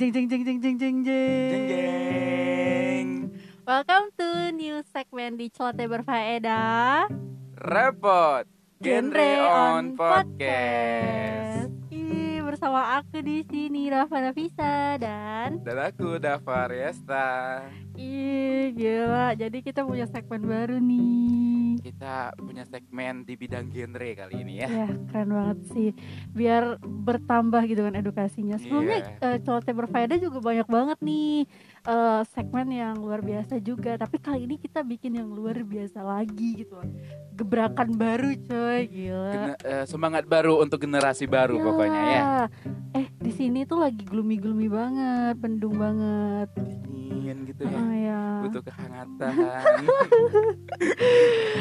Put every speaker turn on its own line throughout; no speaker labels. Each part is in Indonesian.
jeng jeng jeng jeng jeng jeng
Jeng jeng.
Welcome to new segment di Celote Berfaedah
Repot. Genre on podcast.
Ih, bersama aku di sini Rafa Nafisa dan
Dan aku Dava Riesta.
ih gila. Jadi kita punya segmen baru nih.
Kita punya segmen di bidang genre kali ini ya.
Ya keren banget sih. Biar bertambah gitu kan edukasinya. Sebelumnya
Iya.
eh, Celote Berfaedah juga banyak banget nih eh, segmen yang luar biasa juga. Tapi kali ini kita bikin yang luar biasa lagi gitu. Gebrakan baru coy, gila.
Gene- eh, semangat baru untuk generasi baru
Ya.
pokoknya ya.
Eh di sini tuh lagi gloomy-gloomy banget, pendung banget.
Dingin gitu ya.
Oh ya.
Butuh kehangatan.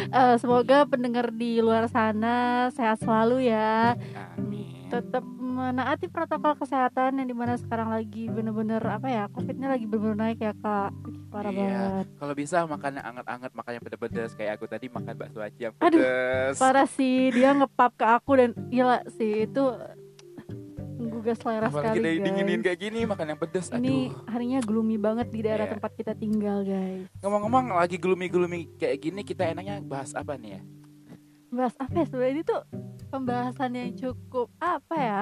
Eh, semoga pendengar di luar sana sehat selalu ya.
Amin.
Tetap menaati protokol kesehatan yang di mana sekarang lagi bener-bener apa ya, covidnya lagi bener-bener naik ya kak. Parah
Iya.
banget.
Kalau bisa makan yang anget-anget, makan yang pedes-pedes kayak aku tadi makan bakso aci yang
Aduh,
pedes.
Parah sih dia ngepap ke aku dan gila sih itu menggugah selera
Apalagi
sekali
dari
guys.
dinginin kayak gini makan yang pedes.
Ini
Aduh.
harinya gloomy banget di daerah
Iya.
tempat kita tinggal guys.
Ngomong-ngomong lagi gloomy-gloomy kayak gini kita enaknya bahas apa nih ya?
bahas apa ya sebenarnya ini tuh pembahasan yang cukup apa ya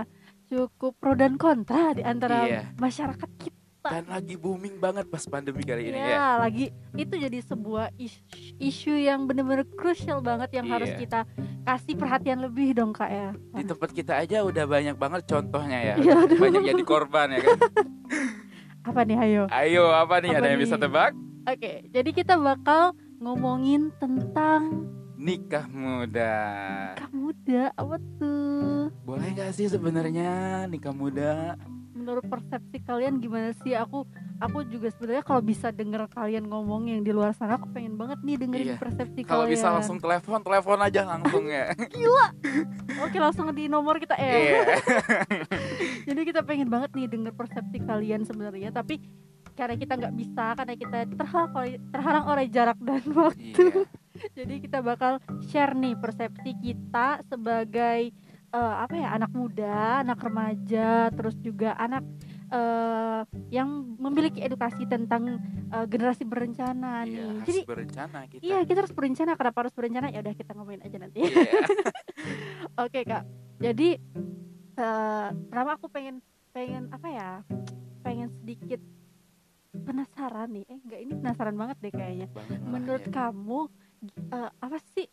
cukup pro dan kontra di antara
Iya.
masyarakat kita
Dan lagi booming banget pas pandemi kali ini
ya,
ya.
lagi itu jadi sebuah isu, isu yang bener-bener krusial banget yang harus
Iya.
kita kasih perhatian lebih dong kak ya
Di tempat kita aja udah banyak banget contohnya ya.
Iya, aduh.
banyak jadi korban ya kan.
apa nih ayo
Ayo apa nih
Apa
ada yang
nih?
bisa tebak?
oke jadi kita bakal ngomongin tentang
Nikah muda.
nikah muda apa tuh
Boleh gak sih sebenarnya nikah muda?
Menurut persepsi kalian gimana sih aku aku juga sebenarnya kalau bisa denger kalian ngomong yang di luar sana aku pengen banget nih dengerin
Iya.
persepsi
Kalau
kalian
bisa langsung telepon, telepon aja langsung ya.
oke langsung di nomor kita eh
Iya.
jadi kita pengen banget nih denger persepsi kalian sebenarnya tapi karena kita nggak bisa karena kita terhalang oleh, terhalang oleh jarak dan waktu
Iya.
jadi kita bakal share nih persepsi kita sebagai eh, apa ya anak muda anak remaja terus juga anak eh, yang memiliki edukasi tentang eh, generasi berencana
Iya,
nih
harus
jadi
berencana kita.
iya kita harus berencana kenapa harus berencana ya udah kita ngomongin aja nanti
Iya.
Oke kak, jadi eh pertama aku pengen pengen apa ya, pengen sedikit penasaran nih. Eh enggak ini penasaran banget deh kayaknya.
Banget
Menurut
ya.
kamu eh, apa sih?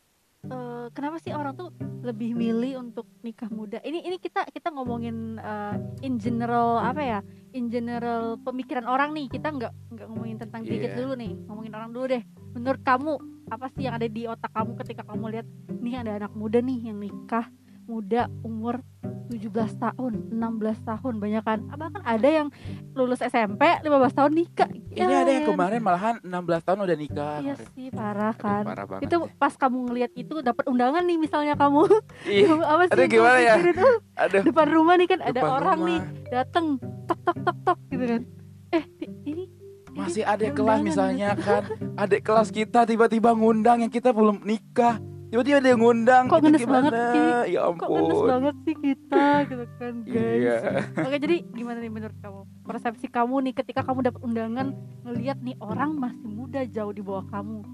Eh, kenapa sih orang tuh lebih milih untuk nikah muda? Ini ini kita kita ngomongin eh, in general apa ya? In general pemikiran orang nih. Kita nggak nggak ngomongin tentang dikit
Iya.
dulu nih. Ngomongin orang dulu deh. Menurut kamu apa sih yang ada di otak kamu ketika kamu lihat nih ada anak muda nih yang nikah muda umur 17 tahun, 16 tahun banyak kan. Bahkan ada yang lulus SMP 15 tahun nikah.
Ini ada yang
Ya,
kemarin malahan 16 tahun udah nikah.
Iya
kemarin.
sih parah
Aduh,
kan.
parah banget.
itu pas kamu ngelihat itu dapat undangan nih misalnya kamu
Iya.
apa sih
Aduh, gimana ya?
Oh,
Aduh.
depan rumah nih kan ada
depan
orang
rumah.
nih dateng tok tok tok tok gitu kan eh di- ini
Masih adik
ada
kelas misalnya kan Adik kelas kita tiba-tiba ngundang yang kita belum nikah Tiba-tiba dia ngundang
Kok ngenes
gimana?
banget sih?
Ya
kok ngenes
ampun.
banget sih kita gitu kan guys.
Iya
oke jadi gimana nih menurut kamu? Persepsi kamu nih ketika kamu dapat undangan ngelihat nih orang masih muda jauh di bawah kamu.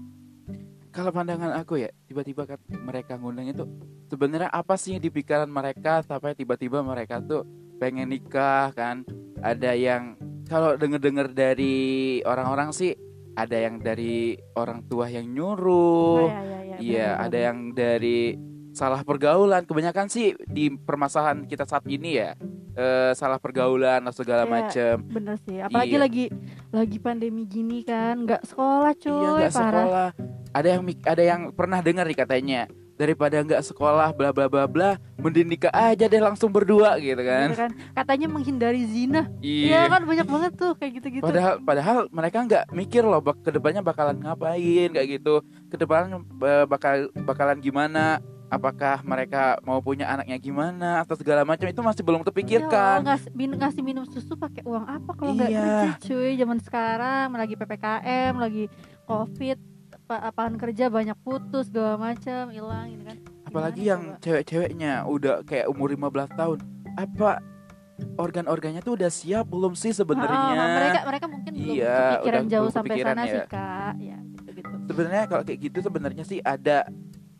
Kalau pandangan aku ya Tiba-tiba kan mereka ngundang itu Sebenarnya apa sih yang di pikiran mereka Sampai tiba-tiba mereka tuh pengen nikah kan? Ada yang Kalau denger-denger dari orang-orang sih Ada yang dari orang tua yang nyuruh
Nah, ya, ya, ya,
Iya,
benar,
ada yang dari salah pergaulan. Kebanyakan sih di permasalahan kita saat ini ya, eh, salah pergaulan atau segala
Iya,
macem.
bener sih apalagi
Iya.
lagi lagi pandemi gini kan nggak sekolah cuy
Iya, nggak sekolah. Ada yang ada yang pernah dengar nih katanya daripada nggak sekolah bla bla bla bla, mending nikah aja deh langsung berdua gitu kan.
Gitu kan katanya menghindari zina Iya
Iya.
kan banyak banget tuh kayak gitu-gitu.
Padahal padahal mereka nggak mikir loh bak ke depannya bakalan ngapain kayak gitu. Ke depannya eh, bakal bakalan gimana? Apakah mereka mau punya anaknya gimana atau segala macam itu masih belum
Ya,
terpikirkan.
ngas, min- ngasih minum susu pakai uang apa kalau nggak
Iya.
kerja cuy zaman sekarang lagi ppkm lagi covid apa apaan kerja banyak putus segala macam hilang ini kan
Apalagi
Gimana
yang
coba?
cewek-ceweknya udah kayak umur 15 tahun. Apa organ-organnya tuh udah siap belum sih sebenarnya
Ah, mereka mereka mungkin belum
Iya,
kepikiran
udah
jauh
belum
sampai sana
ya.
sih kak ya gitu gitu
sebenarnya kalau kayak gitu sebenarnya sih ada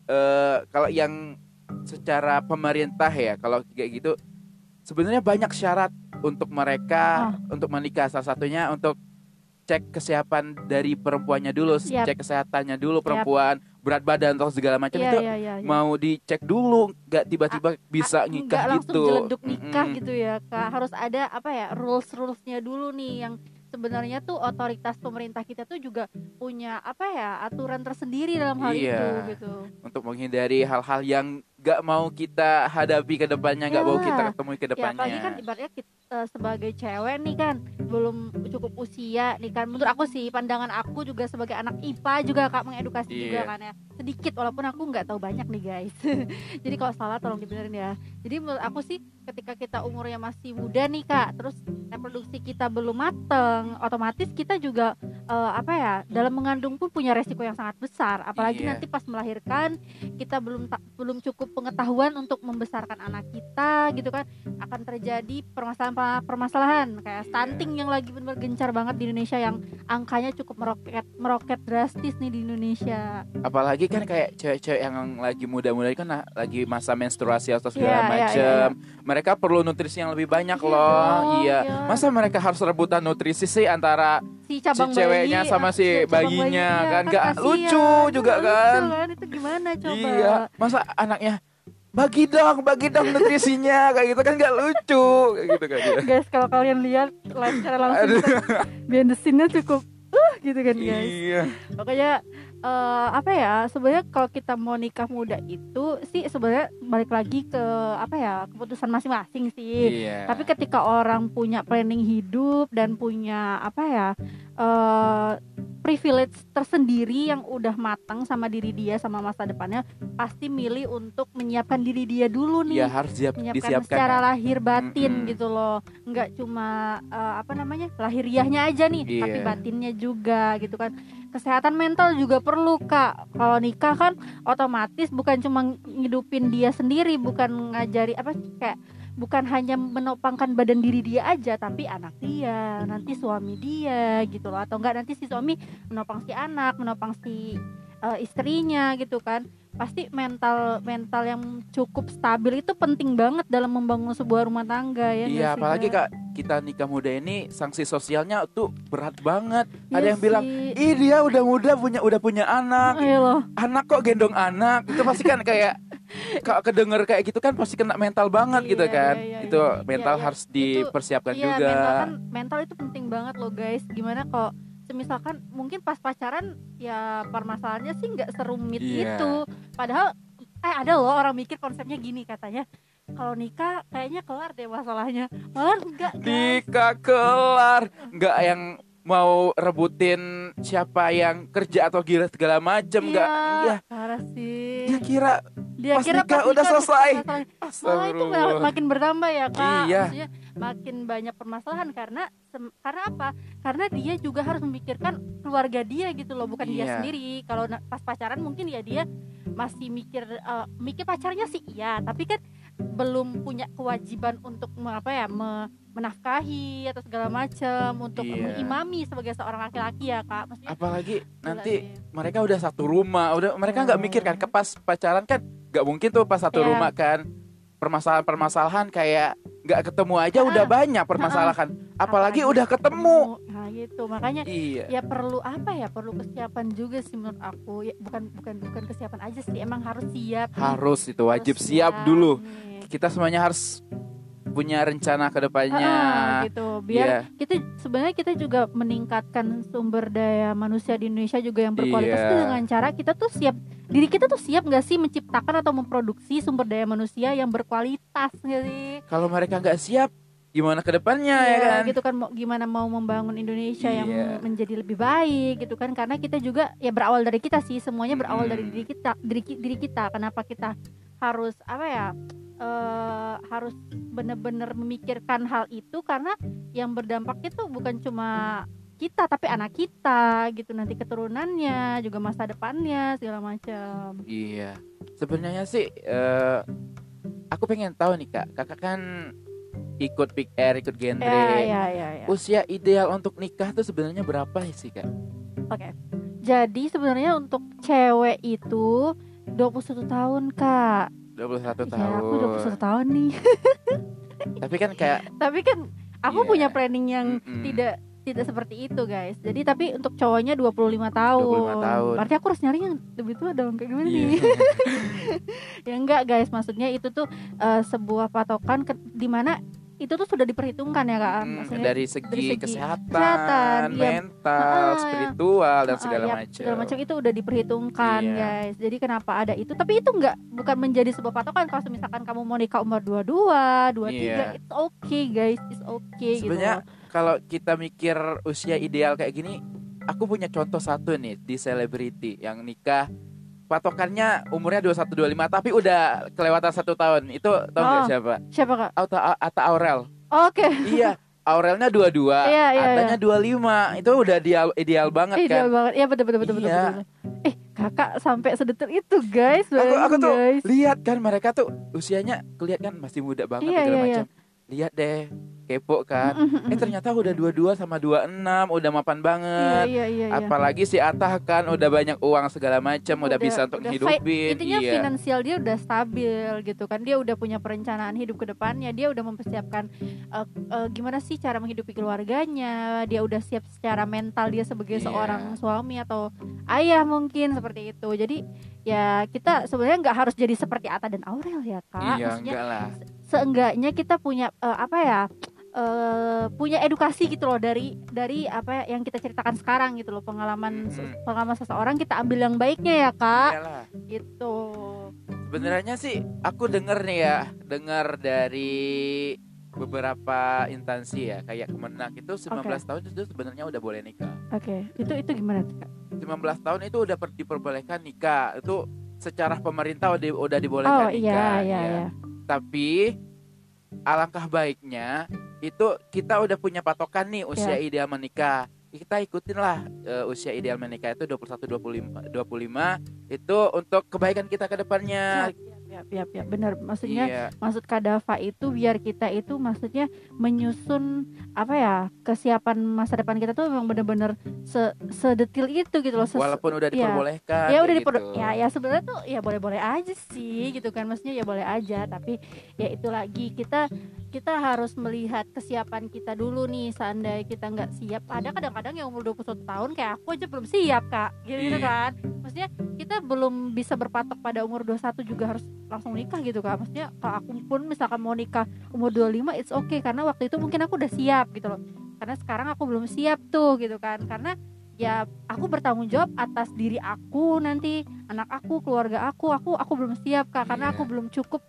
eh kalau yang secara pemerintah ya kalau kayak gitu sebenarnya banyak syarat untuk mereka untuk menikah salah satunya untuk cek kesiapan dari perempuannya dulu
Siap.
cek kesehatannya dulu perempuan berat badan atau segala macam
Iya
itu
iya iya. iya.
mau dicek dulu nggak tiba-tiba bisa
Ah,
nikah
nggak langsung
gitu
jeleduk nikah
Mm-mm.
gitu ya kak harus ada apa ya rules rulesnya dulu nih yang sebenarnya tuh otoritas pemerintah kita tuh juga punya apa ya aturan tersendiri dalam hal
Iya.
itu gitu
untuk menghindari hal-hal yang nggak mau kita hadapi ke depannya nggak mau
Ya.
kita ketemui ke
ya
depannya.
apalagi kan ibaratnya kita sebagai cewek nih kan belum cukup usia nih kan. Menurut aku sih pandangan aku juga sebagai anak IPA juga kak mengedukasi juga
Iya.
kan ya. Sedikit walaupun aku nggak tahu banyak nih guys. Jadi kalau salah tolong dibenerin ya. Jadi menurut aku sih ketika kita umurnya masih muda nih kak terus reproduksi kita belum mateng otomatis kita juga eh, apa ya dalam mengandung pun punya resiko yang sangat besar. Apalagi
Iya.
nanti pas melahirkan kita belum ta- belum cukup pengetahuan untuk membesarkan anak kita gitu kan. Akan terjadi permasalahan permasalahan. Kayak
Iya.
stunting yang lagi benar gencar banget di Indonesia yang angkanya cukup meroket meroket drastis nih di Indonesia.
Apalagi kan kayak cewek-cewek yang lagi muda-muda kan nah, lagi masa menstruasi atau
Iya,
segala
iya,
macem. mereka perlu nutrisi yang lebih banyak loh iya. masa mereka harus rebutan nutrisi sih antara
si
si
cabang
ceweknya
bayi,
sama
ah,
si bayinya
bayinya,
kan nggak lucu juga kan.
lucu itu gimana coba?
Iya masa anaknya bagi dong bagi dong nutrisinya kayak gitu kan nggak lucu kayak gitu kan ya.
guys kalau kalian lihat live secara langsung
Aduh.
kita- behind the scene-nya cukup uh gitu kan guys.
Iya.
Pokoknya eh, apa ya sebenarnya kalau kita mau nikah muda itu sih sebenarnya balik lagi ke apa ya keputusan masing-masing sih.
Iya.
Tapi ketika orang punya planning hidup dan punya apa ya eh privilege tersendiri yang udah matang sama diri dia sama masa depannya pasti milih untuk menyiapkan diri dia dulu nih
Iya harus siap
menyiapkan
disiapkan
secara
ya.
lahir batin
Mm-mm.
gitu loh nggak cuma eh, apa namanya lahiriahnya aja nih
Iya.
tapi batinnya juga gitu kan kesehatan mental juga perlu kak kalau nikah kan otomatis bukan cuma ngidupin dia sendiri bukan ngajari apa kayak bukan hanya menopangkan badan diri dia aja tapi anak dia nanti suami dia gitu loh atau enggak nanti si suami menopang si anak menopang si eh, istrinya gitu kan pasti mental mental yang cukup stabil itu penting banget dalam membangun sebuah rumah tangga ya
Iya, apalagi
Kak?
kita nikah muda ini sanksi sosialnya tuh berat banget.
Iya
Ada yang bilang,
sih.
ih dia udah muda punya udah punya anak,
Iya loh
anak kok gendong anak, itu pasti kan kayak kalau kedenger kayak gitu kan pasti kena mental banget
Iya,
gitu kan.
iya, iya,
itu
iya.
mental
Iya, iya.
harus dipersiapkan
Iya,
juga.
mental kan mental itu penting banget loh guys. Gimana kalau misalkan mungkin pas pacaran ya permasalahannya sih nggak serumit
Iya.
itu. Padahal eh ada loh orang mikir konsepnya gini katanya. Kalau nikah kayaknya kelar deh masalahnya. Malah enggak guys.
Nikah kelar, nggak yang mau rebutin siapa yang kerja atau gila segala macem
Iya,
iya
parah sih.
dia kira
Dia
pas
kira
nikah
pas
udah
nikah
selesai.
masalahnya. Malah itu makin bertambah ya kak
Iya.
Maksudnya makin banyak permasalahan karena karena apa karena dia juga harus memikirkan keluarga dia gitu loh bukan dia
Iya.
sendiri kalau pas pacaran mungkin ya dia masih mikir eh, mikir pacarnya sih iya tapi kan belum punya kewajiban untuk apa ya me- menafkahi atau segala macam untuk
Iya.
mengimami sebagai seorang laki-laki ya kak maksudnya
apalagi nanti mereka udah satu rumah udah mereka nggak
Oh.
mikir kan ke pas pacaran kan nggak mungkin tuh pas satu
Iya.
rumah kan permasalahan-permasalahan kayak nggak ketemu aja
Ah.
udah banyak permasalahan apalagi udah ketemu
nah gitu makanya
iya
ya perlu apa ya perlu kesiapan juga sih menurut aku ya bukan bukan bukan kesiapan aja sih emang harus siap nih.
harus itu wajib
Harus
siap dulu
nih.
kita semuanya harus punya rencana ke depannya
Ah, gitu biar
Iya.
kita sebenarnya kita juga meningkatkan sumber daya manusia di Indonesia juga yang berkualitas
Iya.
tuh dengan cara kita tuh siap diri kita tuh siap nggak sih menciptakan atau memproduksi sumber daya manusia yang berkualitas nggak sih
kalau mereka nggak siap gimana ke depannya ya
Iya,
kan
gitu kan mau gimana mau membangun Indonesia yang
Iya.
menjadi lebih baik gitu kan karena kita juga ya berawal dari kita sih semuanya berawal dari
Mm-mm.
diri kita diri, diri kita kenapa kita harus apa ya eh, harus bener-bener memikirkan hal itu karena yang berdampak itu bukan cuma kita tapi anak kita gitu nanti keturunannya juga masa depannya segala macam
Iya, sebenarnya sih eh, aku pengen tahu nih kak, kakak kan ikut pick air ikut genre
ya ya ya, ya.
usia ideal untuk nikah tuh sebenarnya berapa sih kak
Oke. Jadi sebenarnya untuk cewek itu 21 tahun, Kak.
21
Ya,
tahun
aku 21 tahun nih.
tapi kan kayak
Tapi kan aku
Iya.
punya planning yang
mm-mm.
tidak tidak seperti itu, guys. Jadi tapi untuk cowoknya 25 tahun.
25 tahun.
Berarti aku harus nyari yang lebih tua dong. Kayak gimana
Iya.
nih? ya enggak, guys. Maksudnya itu tuh eh, sebuah patokan ke, di mana itu tuh sudah diperhitungkan ya, Kak.
Hmm,
Maksudnya
dari segi,
dari segi
kesehatan,
kesehatan, iya.
mental,
Ah,
spiritual dan segala
ya,
macam.
segala macam itu udah diperhitungkan
Iya.
guys jadi kenapa ada itu tapi itu enggak bukan menjadi sebuah patokan kalau misalkan kamu mau nikah umur 22 23
Iya.
it's okay guys it's okay
Sebenarnya
gitu
kalau kita mikir usia ideal kayak gini, aku punya contoh satu nih di selebriti yang nikah patokannya umurnya 21 25 tapi udah kelewatan satu tahun. Itu nggak
Oh.
siapa?
siapa kak
Atta, Atta Aurel.
oke
iya, Aurelnya 22,
Iya, iya,
Attanya 25. Itu udah ideal ideal banget
ideal
kan.
banget ya betul betul betul, betul,
Iya.
betul. eh kakak sampai sedetil itu guys
Aku aku tuh
guys
lihat kan mereka tuh usianya kelihatan masih muda banget
Iya,
segala
iya,
macam. Lihat deh, kepo kan. Eh ternyata udah 22 sama 26, udah mapan
iya
banget.
iya iya iya.
Apalagi si Atah kan udah banyak uang segala macam, udah, bisa untuk
udah
hidupin.
intinya
iya.
finansial dia udah stabil gitu kan dia udah punya perencanaan hidup ke depannya dia udah mempersiapkan eh, eh, gimana sih cara menghidupi keluarganya dia udah siap secara mental dia sebagai
Iya.
seorang suami atau ayah mungkin seperti itu jadi ya kita sebenarnya nggak harus jadi seperti Ata dan Aurel ya kak
Iya,
maksudnya
enggak lah.
Seenggaknya kita punya eh, apa ya eh, punya edukasi gitu loh dari dari apa yang kita ceritakan sekarang gitu loh pengalaman
Mm-mm.
pengalaman seseorang kita ambil yang baiknya ya kak
Iyalah.
gitu
Sebenarnya sih aku denger nih ya, dengar dari beberapa instansi ya, kayak Kemenak itu 19 tahun itu sebenarnya udah boleh nikah.
oke itu itu gimana tuh kak
19 tahun itu udah per- diperbolehkan nikah. Itu secara pemerintah udah, udah
oh
dibolehkan
iya
nikah.
iya
ya.
iya
Tapi alangkah baiknya itu kita udah punya patokan nih usia
Ya.
ideal menikah. Kita ikutin lah eh, usia ideal menikah itu 21 25 25 itu untuk kebaikan kita ke depannya.
ya, ya, ya, benar maksudnya
Iya.
maksud Kadafa itu biar kita itu maksudnya menyusun apa ya kesiapan masa depan kita tuh memang bener-bener se sedetil itu gitu loh ses-
Walaupun udah
iya.
diperbolehkan.
ya udah
kayak
diper
gitu.
ya ya sebenarnya tuh ya boleh-boleh aja sih gitu kan maksudnya ya boleh aja tapi ya itu lagi kita kita harus melihat kesiapan kita dulu nih seandainya kita nggak siap. Ada kadang-kadang yang umur 21 tahun kayak aku aja belum siap kak. Gitu, gitu
Iya.
kan. Maksudnya kita belum bisa berpatok pada umur 21 juga harus langsung nikah gitu kak. Maksudnya kalau aku pun misalkan mau nikah umur 25 it's okay. Karena waktu itu mungkin aku udah siap gitu loh. Karena sekarang aku belum siap tuh gitu kan. Karena ya aku bertanggung jawab atas diri aku nanti anak aku keluarga aku aku aku belum siap kak. Karena
Iya.
aku belum cukup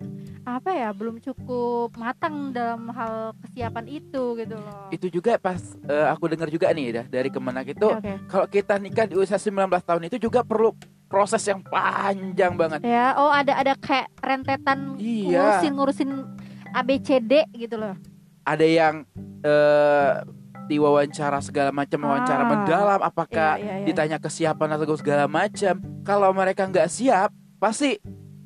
apa ya belum cukup matang dalam hal kesiapan itu gitu loh
Itu juga pas eh, aku dengar juga nih dah dari Kemenak itu
oke
kalau kita nikah di usia 19 tahun itu juga perlu proses yang panjang banget.
ya oh ada ada kayak rentetan
Iya.
ngurusin ngurusin ABCD gitu loh
Ada yang eh diwawancara segala macam wawancara
Ah.
mendalam apakah
Iya, iya, iya.
ditanya kesiapan atau segala macam. Kalau mereka nggak siap, pasti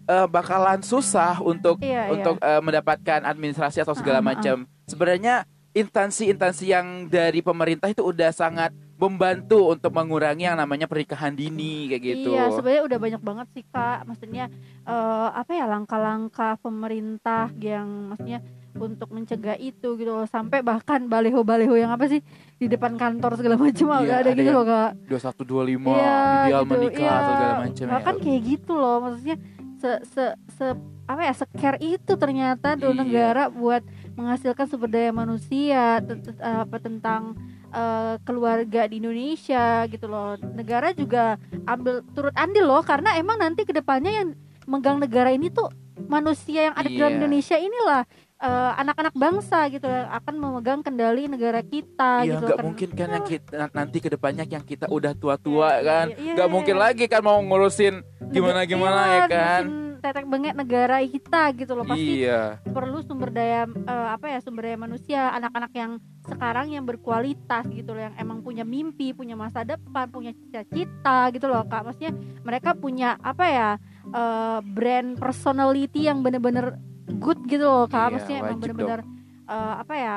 eh, bakalan susah untuk
Iya, iya.
untuk eh, mendapatkan administrasi atau segala
Ah, ah, ah.
macam. Sebenarnya instansi-instansi yang dari pemerintah itu udah sangat membantu untuk mengurangi yang namanya pernikahan dini kayak gitu.
Iya, sebenarnya udah banyak banget sih kak. Maksudnya eh, apa ya langkah-langkah pemerintah yang maksudnya untuk mencegah itu gitu loh. Sampai bahkan baleho-baleho yang apa sih di depan kantor segala macam
Iya,
ada
ada
gitu loh kak.
21 25
Iya,
ideal
gitu.
menikah
Iya,
atau segala macam ya.
Bahkan kayak gitu loh. Maksudnya se se se apa ya secare itu ternyata tuh
Iya.
negara buat menghasilkan sumber daya manusia apa tentang eh, keluarga di Indonesia gitu loh negara juga ambil turut andil loh karena emang nanti ke depannya yang megang negara ini tuh manusia yang ada di dalam
Iya.
Indonesia inilah eh, anak-anak bangsa gitu akan memegang kendali negara kita
Iya,
gitu
nggak
kan.
mungkin kan yang kita nanti ke depannya yang kita udah tua-tua
Iya,
kan.
iya, iya,
nggak
iya,
mungkin
iya.
lagi kan mau ngurusin gimana gimana
iya,
ya kan.
ngurusin tetek bengek negara kita gitu loh pasti
Iya.
perlu sumber daya eh, apa ya sumber daya manusia anak-anak yang sekarang yang berkualitas gitu loh yang emang punya mimpi punya masa depan punya cita-cita gitu loh kak maksudnya mereka punya apa ya eh, brand personality yang bener-bener good gitu loh kak.
Iya,
maksudnya emang bener-bener eh, apa ya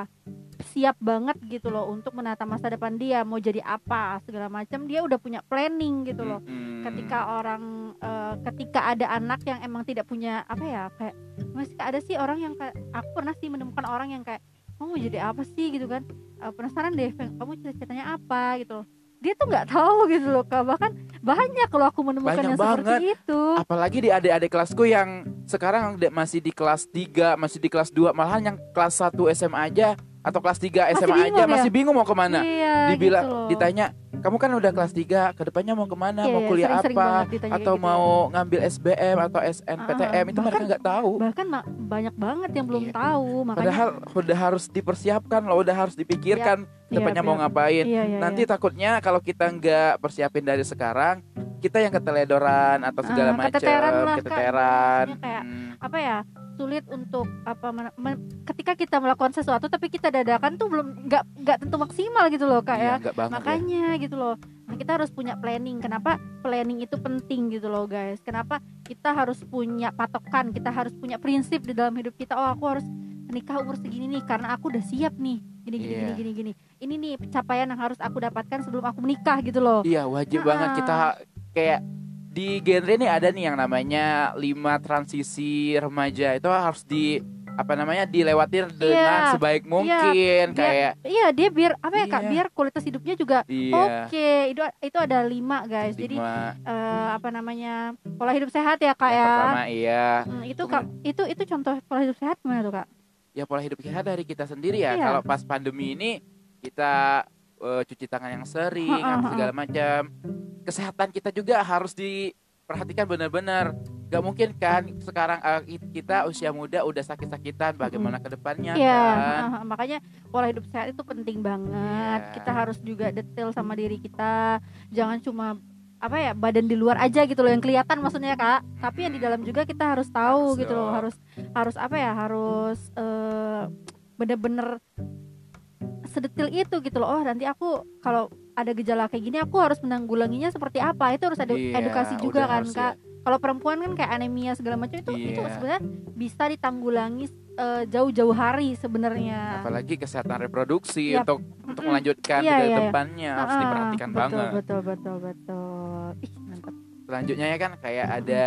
siap banget gitu loh untuk menata masa depan dia mau jadi apa segala macam. Dia udah punya planning gitu loh.
Mm-mm.
ketika orang eh, ketika ada anak yang emang tidak punya apa ya kayak masih ada sih orang yang kayak aku pernah sih menemukan orang yang kayak kamu mau jadi apa sih? gitu kan. Eh, penasaran deh kamu cita-citanya apa? gitu loh dia tuh nggak tahu gitu loh kak. Bahkan banyak kalau aku menemukan
Banyak
yang seperti itu.
Apalagi di adik-adik kelasku yang sekarang masih di kelas 3, masih di kelas 2, malahan yang kelas 1 SMA aja atau kelas 3 SMA aja
bingung ya?
masih bingung mau ke mana.
iya,
Dibilang
gitu loh.
ditanya, "Kamu kan udah kelas 3, ke depannya mau ke mana?
Iya,
mau
iya,
kuliah
sering-sering
apa?
banget ditanya
Atau
gitu.
mau ngambil SBM atau SNPTM?" itu mereka
bahkan-
nggak tahu.
bahkan banyak banget yang belum
Iya.
tahu makanya
Padahal udah harus dipersiapkan loh, udah harus dipikirkan ke depannya
Iya,
mau
iya.
ngapain.
iya, iya,
Nanti
iya.
takutnya kalau kita nggak persiapin dari sekarang, kita yang keteledoran atau segala
Ah,
macam,
keteteran lah,
keteteran.
Kayak
Hmm.
apa ya sulit untuk apa men- men- ketika kita melakukan sesuatu tapi kita dadakan tuh belum nggak nggak tentu maksimal gitu loh kak
Iya,
ya.
ya.
makanya gitu loh. Nah, kita harus punya planning. Kenapa planning itu penting gitu loh guys? Kenapa kita harus punya patokan? Kita harus punya prinsip di dalam hidup kita. Oh aku harus menikah umur segini nih karena aku udah siap nih. Gini gini
Iya.
gini gini. Gini ini nih pencapaian yang harus aku dapatkan sebelum aku menikah gitu loh.
Iya wajib
Nah.
banget. Kita kayak di genre ini ada nih yang namanya lima transisi remaja. Itu harus di apa namanya dilewatin dengan
Iya,
sebaik mungkin
Dia-
kayak
iya dia biar apa ya kak
Iya.
biar kualitas hidupnya juga
iya.
oke. Itu itu ada lima guys. Jadi
lima.
eh, apa namanya pola hidup sehat ya kak
yang
ya?
pertama iya.
Hmm, itu kak itu itu contoh pola hidup sehat gimana tuh kak?
Ya pola hidup sehat dari kita sendiri ya.
Iya.
kalau pas pandemi ini kita eh, cuci tangan yang sering atau segala macam kesehatan kita juga harus diperhatikan benar-benar Gak mungkin kan sekarang eh, kita usia muda udah sakit-sakitan bagaimana ke depannya
Iya,
kan
ha-ha. makanya pola hidup sehat itu penting banget.
Iya.
Kita harus juga detail sama diri kita. Jangan cuma apa ya badan di luar aja gitu loh yang kelihatan maksudnya kak. Tapi yang di dalam juga kita harus tahu
Harus
gitu loh. Harus harus apa ya harus eh, bener-bener sedetil itu gitu loh. Oh nanti aku kalau ada gejala kayak gini aku harus menanggulanginya seperti apa itu harus ada
Iya,
edukasi juga kan kak. Kalau perempuan kan kayak anemia segala macam itu itu
Iya.
sebenarnya bisa ditanggulangi eh, jauh-jauh hari sebenarnya.
apalagi kesehatan reproduksi
Yap.
untuk untuk
Mm-mm.
melanjutkan
Iya,
ke
iya, iya.
depannya harus diperhatikan
betul,
banget.
Betul betul betul. Ih, mantap.
Selanjutnya ya kan kayak ada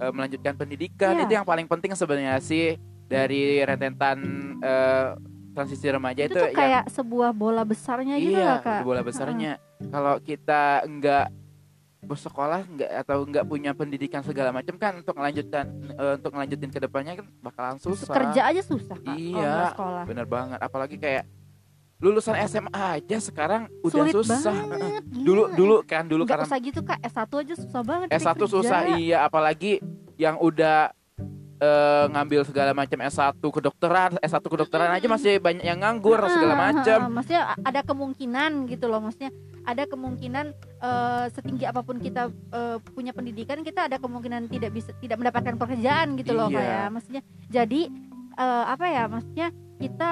eh, melanjutkan pendidikan
Iya.
itu yang paling penting sebenarnya sih dari rentetan eh, transisi remaja
Itu,
itu,
tuh
yang
kayak sebuah bola besarnya gitu
iya
loh, Kak.
itu bola besarnya. Kalau kita enggak bersekolah enggak atau enggak punya pendidikan segala macam kan untuk melanjutkan eh, untuk melanjutin ke depannya kan bakalan susah.
Kerja aja susah, Kak.
Iya.
sekolah.
Bener banget apalagi kayak lulusan SMA aja sekarang udah
Sulit
susah.
banget. gila.
dulu dulu kan dulu
Nggak
karena
usah gitu, Kak. S1 aja susah banget. cari
S1
kerja.
susah iya apalagi yang udah eh, ngambil segala macam S1 kedokteran S1 kedokteran aja masih banyak yang nganggur
Ah,
segala
ah,
macam
ah, Maksudnya a- ada kemungkinan gitu loh. Maksudnya ada kemungkinan eh, setinggi apa pun kita eh, punya pendidikan, kita ada kemungkinan tidak bisa tidak mendapatkan pekerjaan gitu loh,
Iya.
kayak. Maksudnya jadi eh, apa ya? Maksudnya kita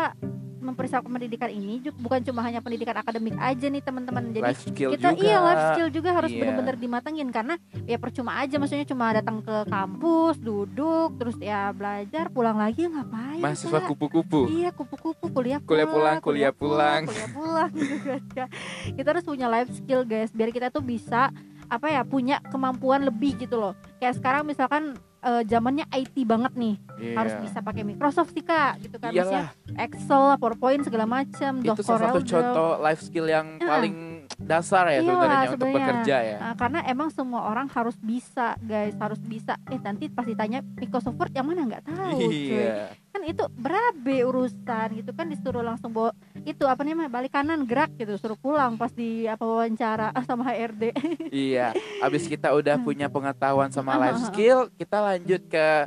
mempersiapkan pendidikan ini bukan cuma hanya pendidikan akademik aja nih teman-teman. Jadi
life skill
kita
juga
iya life skill juga harus
Iya.
benar-benar dimatengin karena ya percuma aja maksudnya cuma datang ke kampus duduk terus ya belajar pulang lagi ngapain
mahasiswa kupu-kupu
iya kupu-kupu kuliah
Kuliah pulang, kuliah pulang.
kuliah pulang gitu kan Kak. kita harus punya life skill guys biar kita tuh bisa apa ya punya kemampuan lebih gitu loh kayak sekarang misalkan eh, zamannya IT banget nih.
Iya.
harus bisa pakai Microsoft sih kak gitu kan
iyalah.
Excel lah PowerPoint segala macam
itu salah satu contoh life skill yang
Ah.
paling dasar ya sebenarnya untuk bekerja ya.
Nah, karena emang semua orang harus bisa guys harus bisa. Eh nanti pasti tanya Microsoft Word yang mana? Nggak tahu cuy.
iya
kan itu berabe urusan gitu kan disuruh langsung bawa itu apa namanya balik kanan gerak gitu suruh pulang pas di apa wawancara sama HRD
iya abis kita udah punya pengetahuan sama life skill kita lanjut ke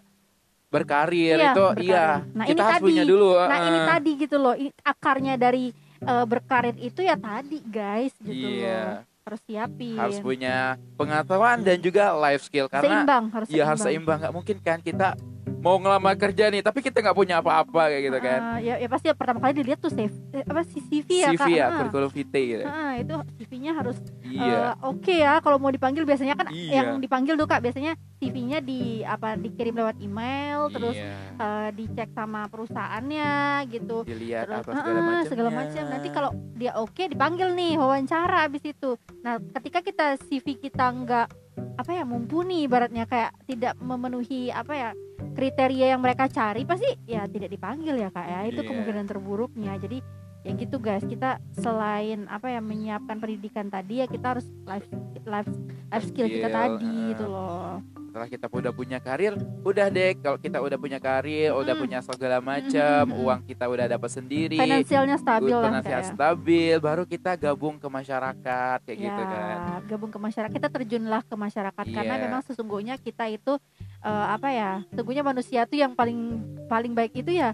berkarir
Iya,
itu.
Berkarir.
iya
Nah,
kita
ini
harus
tadi.
punya dulu
nah ini tadi gitu loh akarnya dari eh, berkarir itu ya tadi guys gitu loh.
Iya.
Harus siapin.
Harus punya pengetahuan dan juga life skill karena
seimbang harus
Iya harus seimbang. Nggak mungkin kan kita mau ngelamar kerja nih tapi kita nggak punya apa-apa kayak gitu kan.
Ah, ya, ya pasti pertama kali dilihat tuh CV eh, apa sih CV ya
CV ya
Ah.
kurikulum vitae gitu.
Ah, itu CV-nya harus
iya.
eh, oke ya kalau mau dipanggil biasanya kan
Iya.
yang dipanggil tuh kak biasanya CV-nya di apa dikirim lewat email terus
Iya.
eh, dicek sama perusahaannya gitu.
Dilihat
terus
apa segala
ah,
macam
segala macam nanti kalau dia oke dipanggil nih wawancara abis itu. Nah ketika kita CV kita nggak apa ya mumpuni ibaratnya kayak tidak memenuhi apa ya kriteria yang mereka cari pasti ya tidak dipanggil ya kak ya. Itu
Iya.
kemungkinan terburuknya. Jadi ya gitu guys kita selain apa ya menyiapkan pendidikan tadi ya kita harus life life life skill kita tadi
ah.
gitu loh
setelah kita udah punya karir udah deh kalau kita udah punya karir udah
Mm.
punya segala macam
Mm, mm, mm.
uang kita udah dapat sendiri
finansialnya stabil lah
finansial stabil baru kita gabung ke masyarakat kayak gitu
ya,
kan
gabung ke masyarakat kita terjunlah ke masyarakat karena
Iya.
memang sesungguhnya kita itu eh, apa ya sesungguhnya manusia tuh yang paling paling baik itu ya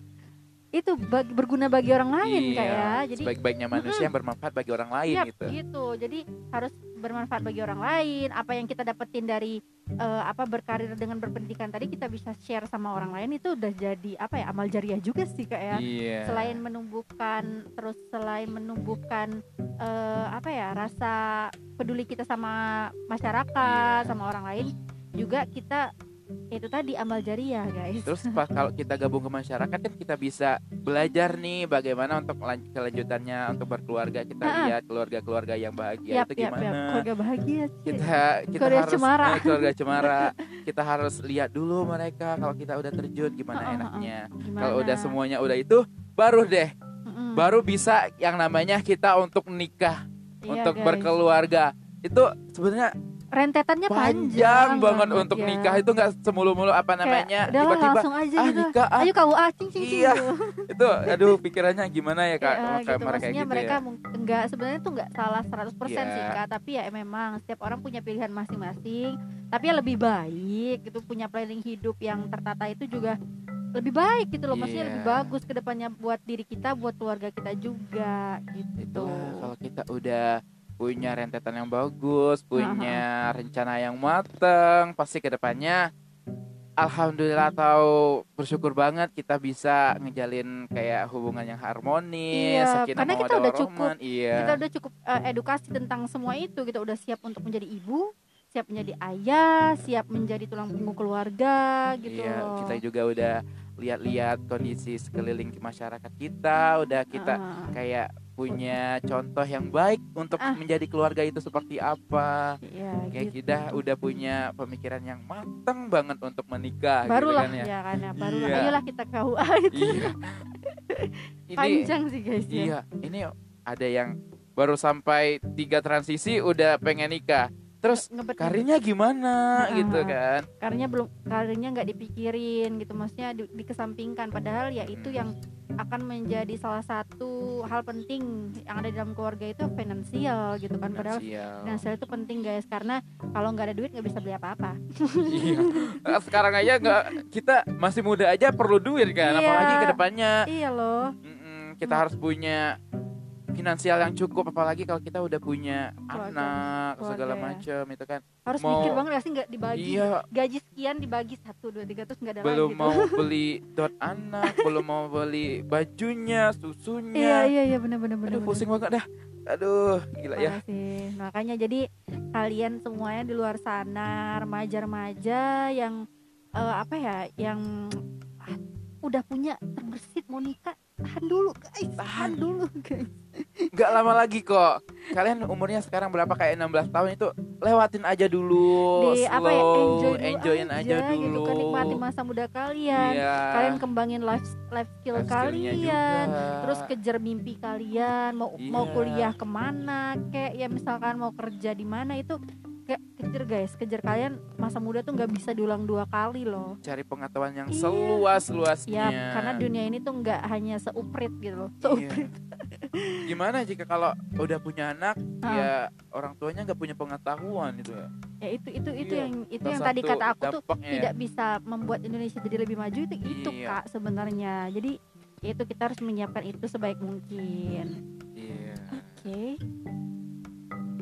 itu bagi, berguna bagi orang lain
iya
kayak jadi
sebaik-baiknya manusia yang bermanfaat bagi orang lain
Yap,
gitu.
gitu. Jadi harus bermanfaat bagi orang lain. Apa yang kita dapetin dari eh, apa berkarir dengan berpendidikan tadi kita bisa share sama orang lain itu udah jadi apa ya amal jariah juga sih kak ya.
Iya.
Selain menumbuhkan terus selain menumbuhkan eh, apa ya rasa peduli kita sama masyarakat
Iya.
sama orang lain juga kita itu tadi amal jariah guys
Terus pas kalau kita gabung ke masyarakat kan kita bisa belajar nih bagaimana untuk lan- kelanjutannya untuk berkeluarga kita
Ah, ah.
lihat keluarga-keluarga yang bahagia
Yap,
itu
yap,
gimana
yap. keluarga bahagia sih.
kita kita
Keluarga
harus
cemara.
eh, keluarga cemara kita harus lihat dulu mereka kalau kita udah terjun gimana
ah, ah.
enaknya
Gimana?
kalau udah semuanya udah itu baru deh
Mm-mm.
baru bisa yang namanya kita untuk nikah
Iya,
untuk
guys.
berkeluarga itu sebenarnya
rentetannya
panjang, banget, untuk
ya.
nikah itu nggak semulu-mulu apa namanya tiba-tiba ah
gitu
nikah ah
ayo kau ah cing cing
Iya. itu aduh pikirannya gimana ya kak
Ya,
Kayak
gitu.
mereka
Maksudnya
gitu
mereka
ya
enggak sebenarnya tuh enggak salah 100% sih
Iya.
Kak, tapi ya memang setiap orang punya pilihan masing-masing. Tapi ya lebih baik gitu punya planning hidup yang tertata itu juga lebih baik gitu loh. Maksudnya
Iya.
lebih bagus ke depannya buat diri kita, buat keluarga kita juga gitu.
itulah kalau kita udah punya rentetan yang bagus punya rencana yang mateng pasti ke depannya alhamdulillah atau bersyukur banget kita bisa ngejalin kayak hubungan yang harmonis
Iya,
sakinah
karena kita udah
warahmah. iya
Kita udah cukup eh, edukasi tentang semua itu, kita udah siap untuk menjadi ibu, siap menjadi ayah, siap menjadi tulang punggung keluarga gitu
Iya,
loh.
kita juga udah lihat-lihat kondisi sekeliling masyarakat kita udah kita
Ah,
kayak punya contoh yang baik untuk
Ah.
menjadi keluarga itu seperti apa
iya
kayak
gitu.
kita udah punya pemikiran yang matang banget untuk menikah
barulah
gitu kan ya.
ya kan ya barulah
Iya.
ayolah kita KUA itu
Iya. ini
panjang sih guys ya
iya, ini ada yang baru sampai tiga transisi udah pengen nikah. Terus
ngebet
karirnya gimana
Ah.
gitu kan?
karirnya belum karirnya nggak dipikirin gitu maksudnya di, dikesampingkan padahal ya itu yang akan menjadi salah satu hal penting yang ada di dalam keluarga itu finansial gitu kan padahal
Finansial.
itu penting guys karena kalau nggak ada duit nggak bisa beli apa-apa
iya. Nah, Sekarang aja nggak kita masih muda aja perlu duit kan,
Iya.
apalagi ke depannya
iya loh
mm-mm, kita harus punya finansial yang cukup apalagi kalau kita udah punya
Keluarga.
anak
Keluarga
segala
ya.
macam itu kan
harus
Mau-
mikir banget sih nggak dibagi
iya
gaji sekian dibagi satu dua tiga terus nggak ada
belum
lagi
mau
tuh.
beli dot anak belum mau beli bajunya
iya
susunya
iya iya benar benar benar
aduh pusing banget dah aduh gila ya.
Makanya jadi kalian semuanya di luar sana remaja-remaja yang eh, apa ya, yang ah, udah punya terbersit mau nikah, tahan dulu guys, tahan
Tahan.
dulu guys.
Nggak lama lagi kok kalian umurnya sekarang berapa kayak 16 tahun itu lewatin aja dulu
Di
slow
apa ya, enjoy dulu
enjoyin aja,
gitu
dulu
kan nikmati masa muda kalian.
iya
Kalian kembangin life life skill
Life
kalian.
juga.
Terus kejar mimpi kalian, mau mau
Iya.
kuliah ke mana, kayak ya misalkan mau kerja di mana itu kayak kejar guys, kejar kalian masa muda tuh nggak bisa diulang dua kali loh.
cari pengetahuan yang
Iya.
seluas luasnya
Ya, karena dunia ini tuh nggak hanya seuprit gitu loh.
Iya. Gimana jika kalau udah punya anak
Ah.
ya orang tuanya nggak punya pengetahuan itu ya
Ya itu itu itu
Iya,
yang itu
Salah
yang tadi kata aku tuh
dampaknya ya.
tidak bisa membuat Indonesia jadi lebih maju itu itu
Iya.
Kak sebenarnya. Jadi ya itu kita harus menyiapkan itu sebaik mungkin.
iya
Oke.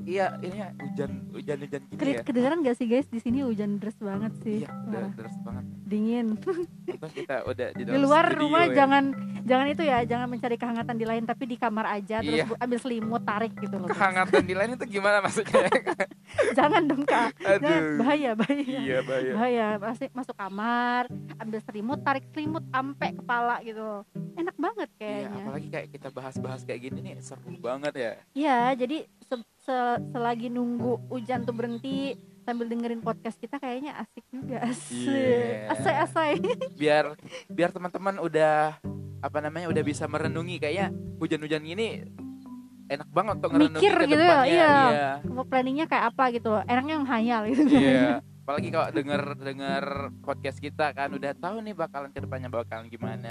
Iya ini hujan hujan hujan gini
Keri-
ya.
kedengeran gak sih guys? Di sini hujan deras banget sih.
Iya udah deras banget.
Dingin.
Kita udah di,
di luar rumah
ya.
jangan jangan itu ya jangan mencari kehangatan di lain tapi di kamar aja terus
Iya.
ambil selimut tarik gitu loh
kehangatan di lain itu gimana maksudnya
jangan dong kak Jangan,
aduh
bahaya bahaya
iya bahaya
bahaya masuk masuk kamar ambil selimut tarik selimut ampe kepala gitu enak banget
Iya,
kayaknya
apalagi kayak kita bahas-bahas kayak gini nih seru banget ya.
Iya, jadi se- se- selagi nunggu hujan tuh berhenti sambil dengerin podcast kita kayaknya asik juga. Asik.
Iya.
Asai asai.
Biar biar teman-teman udah apa namanya udah bisa merenungi kayaknya hujan-hujan gini enak banget untuk
Mikir
ke
gitu ya,
depannya.
iya.
Iya.
Mau planningnya kayak apa gitu. Enaknya yang hayal gitu.
Iya. Apalagi kalau denger denger podcast kita kan udah tahu nih bakalan ke depannya bakalan gimana.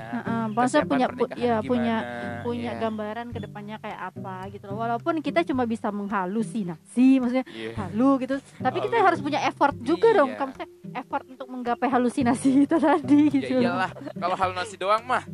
Kesiapan
punya pu- ya punya
gimana,
punya
iya.
gambaran ke depannya kayak apa gitu loh. Walaupun kita cuma bisa menghalusinasi maksudnya
Iya.
halu gitu. Tapi kita harus punya effort juga dong.
Iya.
Kamu effort untuk menggapai halusinasi itu tadi
Ya
gitu.
iyalah, kalau hal nasi doang mah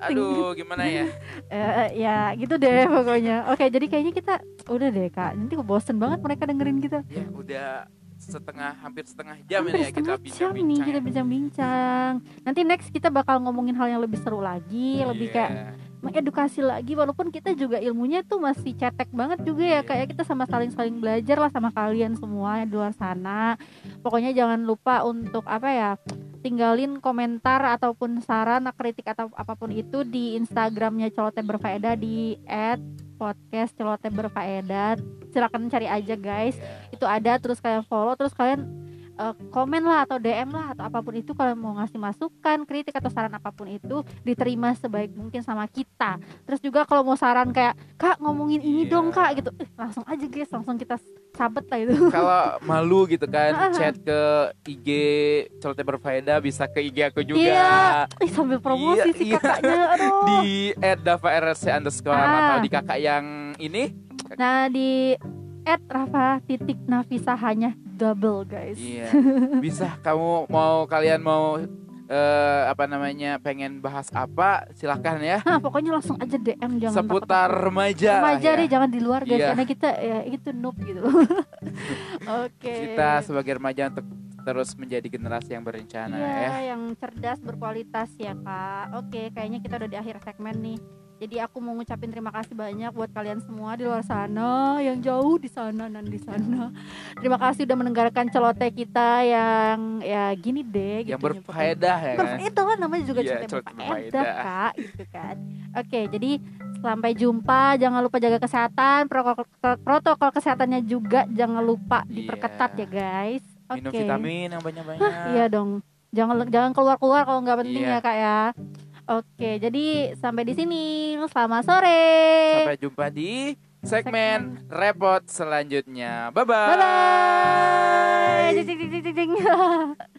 aduh gimana ya?
Eh, ya gitu deh pokoknya. Oke, jadi kayaknya kita udah deh kak. Nanti bosen banget mereka dengerin kita.
Ya udah setengah hampir setengah jam
Hampir
ini ya kita
setengah jam nih
bincang-bincang.
kita
ya.
bincang-bincang. Nanti next kita bakal ngomongin hal yang lebih seru lagi, lebih
Iya.
kayak mengedukasi lagi. Walaupun kita juga ilmunya tuh masih cetek banget juga ya. Kayak kita sama saling-saling belajar lah sama kalian semua di luar sana. Pokoknya jangan lupa untuk apa ya tinggalin komentar ataupun saran kritik atau apa pun itu di Instagramnya Celote Berfaedah di podcast Celote Berfaedah silakan cari aja guys
Iya.
itu ada terus kalian follow terus kalian eh, komen lah atau DM lah atau apa pun itu kalian mau ngasih masukan kritik atau saran apa pun itu diterima sebaik mungkin sama kita terus juga kalau mau saran kayak kak ngomongin ini
Iya.
dong kak gitu eh, langsung aja guys langsung kita sabet lah itu
kalau malu gitu kan chat ke IG Celote Berfaedah bisa ke IG aku juga
Iya. Ih, sambil promosi
Iya,
si
iya.
kakaknya aduh
di @dava_rc underscore
Ah.
atau di kakak yang ini
nah di at Rafa titik Nafisa hanya double guys.
Iya. Bisa kamu mau kalian mau eh, apa namanya pengen bahas apa silahkan ya.
Hah, pokoknya langsung aja DM jangan
seputar
takut-takut.
remaja
remaja
ya.
deh jangan di luar guys
Iya.
karena kita ya itu noob gitu. Oke.
Kita sebagai remaja untuk terus menjadi generasi yang berencana
Iya,
ya.
yang cerdas berkualitas ya kak. Oke kayaknya kita udah di akhir segmen nih jadi aku mau ngucapin terima kasih banyak buat kalian semua di luar sana yang jauh di sana dan di sana. Terima kasih udah mendengarkan celote kita yang ya gini deh
yang
gitu,
berfaedah ya kan?
Berfaedah kan? Namanya juga
Iya,
celote
celote
berfaedah kak gitu kan. Oke jadi sampai jumpa. Jangan lupa jaga kesehatan protokol, protokol kesehatannya juga. Jangan lupa
Iya.
diperketat ya guys. Oke.
minum vitamin yang banyak-banyak.
Iya dong. Jangan jangan keluar keluar kalau nggak penting
Iya.
ya kak ya oke jadi sampai di sini. Selamat sore.
Sampai jumpa di segmen repot selanjutnya. Bye bye
bye bye